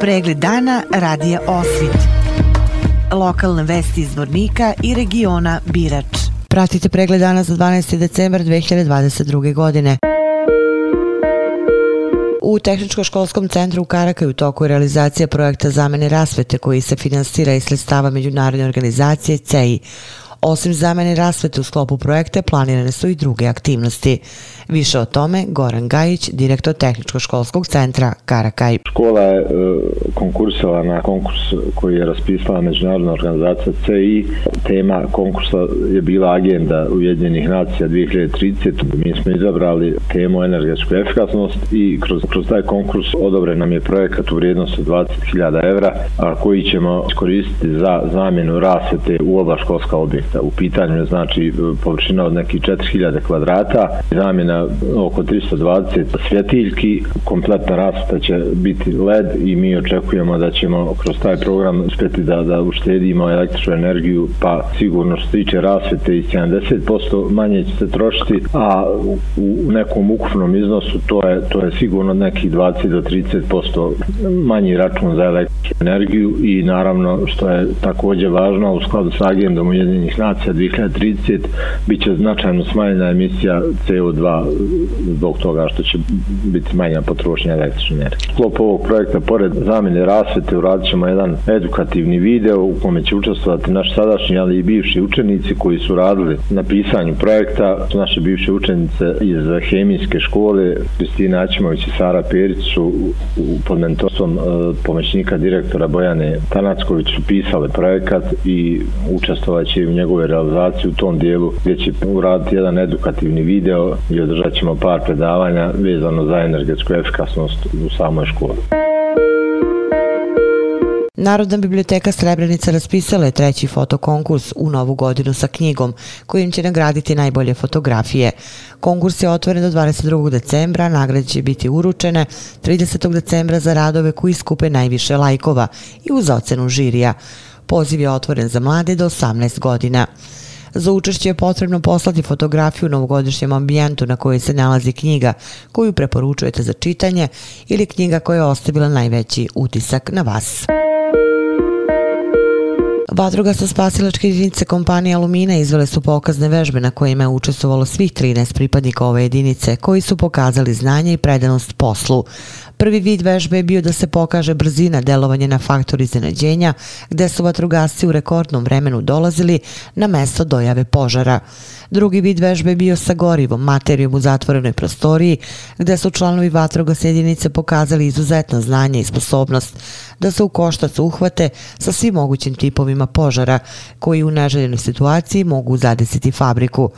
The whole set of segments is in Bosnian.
Pregled dana radija Osvit. Lokalne vesti iz Vornika i regiona Birač. Pratite pregled dana za 12. decembar 2022. godine. U Tehničko-školskom centru u Karakaju u toku je realizacija projekta zamene rasvete koji se finansira iz sredstava međunarodne organizacije CEI. Osim zamene rasvete u sklopu projekta, planirane su i druge aktivnosti. Više o tome Goran Gajić, direktor Tehničko-školskog centra Karakaj. Škola je e, konkursala na konkurs koji je raspisala Međunarodna organizacija CI. Tema konkursa je bila agenda Ujedinjenih nacija 2030. Mi smo izabrali temu energetsku efikasnost i kroz, kroz taj konkurs odobren nam je projekat u vrijednosti 20.000 evra koji ćemo iskoristiti za zamjenu rasvete u oba školska objekta. U pitanju je znači površina od nekih 4.000 kvadrata, zamjena oko 320 svjetiljki, kompletna rasveta će biti LED i mi očekujemo da ćemo kroz taj program uspjeti da, da uštedimo električnu energiju, pa sigurno što tiče rasvete i 70% manje će se trošiti, a u nekom ukupnom iznosu to je, to je sigurno nekih 20 do 30% manji račun za električnu energiju i naravno što je također važno u skladu sa agendom Ujedinjenih nacija 2030 bit će značajno smanjena emisija CO2 zbog toga što će biti manja potrošnja električne energije. Sklop ovog projekta, pored zamjene rasvete, uradit ćemo jedan edukativni video u kome će učestvovati naši sadašnji, ali i bivši učenici koji su radili na pisanju projekta. Naše bivše učenice iz hemijske škole, Kristina Ačimović i Sara Perić su pod mentorstvom e, pomoćnika direktora Bojane Tanacković su pisale projekat i učestvovaće u u njegove realizaciji u tom dijelu gdje će uraditi jedan edukativni video i održat ćemo par predavanja vezano za energetsku efikasnost u samoj školi. Narodna biblioteka Srebrenica raspisala je treći fotokonkurs u novu godinu sa knjigom kojim će nagraditi najbolje fotografije. Konkurs je otvoren do 22. decembra, nagrade će biti uručene 30. decembra za radove koji skupe najviše lajkova i uz ocenu žirija. Poziv je otvoren za mlade do 18 godina. Za učešće je potrebno poslati fotografiju u novogodišnjem ambijentu na kojoj se nalazi knjiga koju preporučujete za čitanje ili knjiga koja je ostavila najveći utisak na vas. Vatrogasno sa spasilačke jedinice kompanije Alumina izvele su pokazne vežbe na kojima je učestvovalo svih 13 pripadnika ove jedinice koji su pokazali znanje i predanost poslu. Prvi vid vežbe je bio da se pokaže brzina delovanja na faktor iznenađenja, gde su vatrogasci u rekordnom vremenu dolazili na mesto dojave požara. Drugi vid vežbe je bio sa gorivom, materijom u zatvorenoj prostoriji, gde su članovi vatrogas jedinice pokazali izuzetno znanje i sposobnost da se u koštac uhvate sa svim mogućim tipovima požara, koji u neželjenoj situaciji mogu zadesiti fabriku.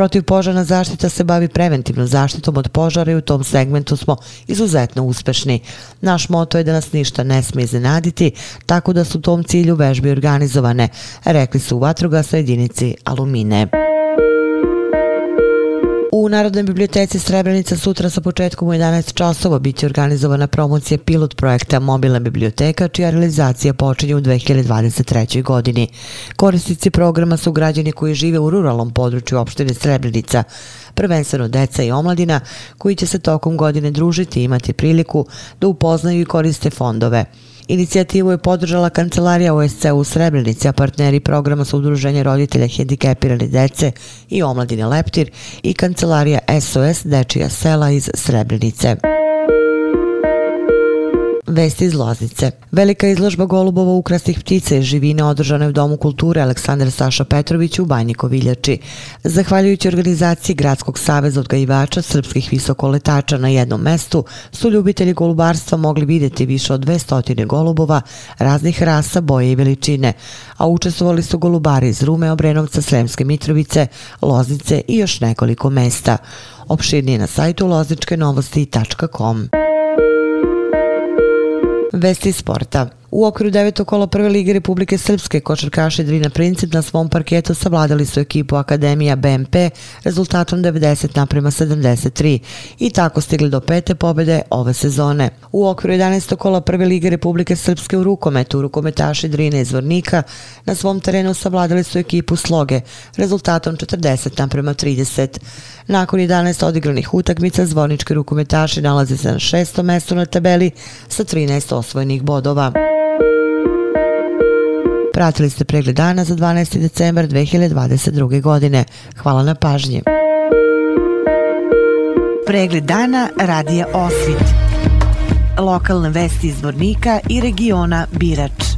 Protivpožarna zaštita se bavi preventivnom zaštitom od požara i u tom segmentu smo izuzetno uspešni. Naš moto je da nas ništa ne smije iznenaditi, tako da su u tom cilju vežbe organizovane, rekli su u vatrogasnoj jedinici Alumine. U Narodnoj biblioteci Srebrenica sutra sa početkom u 11 časova biće organizovana promocija pilot projekta Mobilna biblioteka, čija realizacija počinje u 2023. godini. Korisnici programa su građani koji žive u ruralnom području opštine Srebrenica, prvenstveno deca i omladina, koji će se tokom godine družiti i imati priliku da upoznaju i koriste fondove. Inicijativu je podržala Kancelarija OSC u Srebrenici, a partneri programa su Udruženje roditelja hendikepirane dece i omladine Leptir i Kancelarija SOS Dečija sela iz Srebrenice. Vesti iz Loznice. Velika izložba golubova ukrasnih ptica i živine održana je u Domu kulture Aleksandar Saša Petrović u Banjiko Viljači. Zahvaljujući organizaciji Gradskog saveza odgajivača srpskih visokoletača na jednom mestu, su ljubitelji golubarstva mogli vidjeti više od 200 golubova raznih rasa, boje i veličine, a učestvovali su golubari iz Rume, Obrenovca, Sremske Mitrovice, Loznice i još nekoliko mesta. Opširnije na sajtu lozničke Vesti sporta. U okviru devetog kola prve lige Republike Srpske, košarkaši Drina Princip na svom parketu savladali su ekipu Akademija BMP rezultatom 90 naprema 73 i tako stigli do pete pobede ove sezone. U okviru 11. kola prve lige Republike Srpske u rukometu, rukometaši Drine iz Vornika na svom terenu savladali su ekipu Sloge rezultatom 40 naprema 30. Nakon 11 odigranih utakmica, zvornički rukometaši nalaze se na šestom mestu na tabeli sa 13 osvojenih bodova. Pratili ste pregled dana za 12. decembar 2022. godine. Hvala na pažnji. Pregled dana radija Osvit. Lokalne vesti iz Vornika i regiona Birač.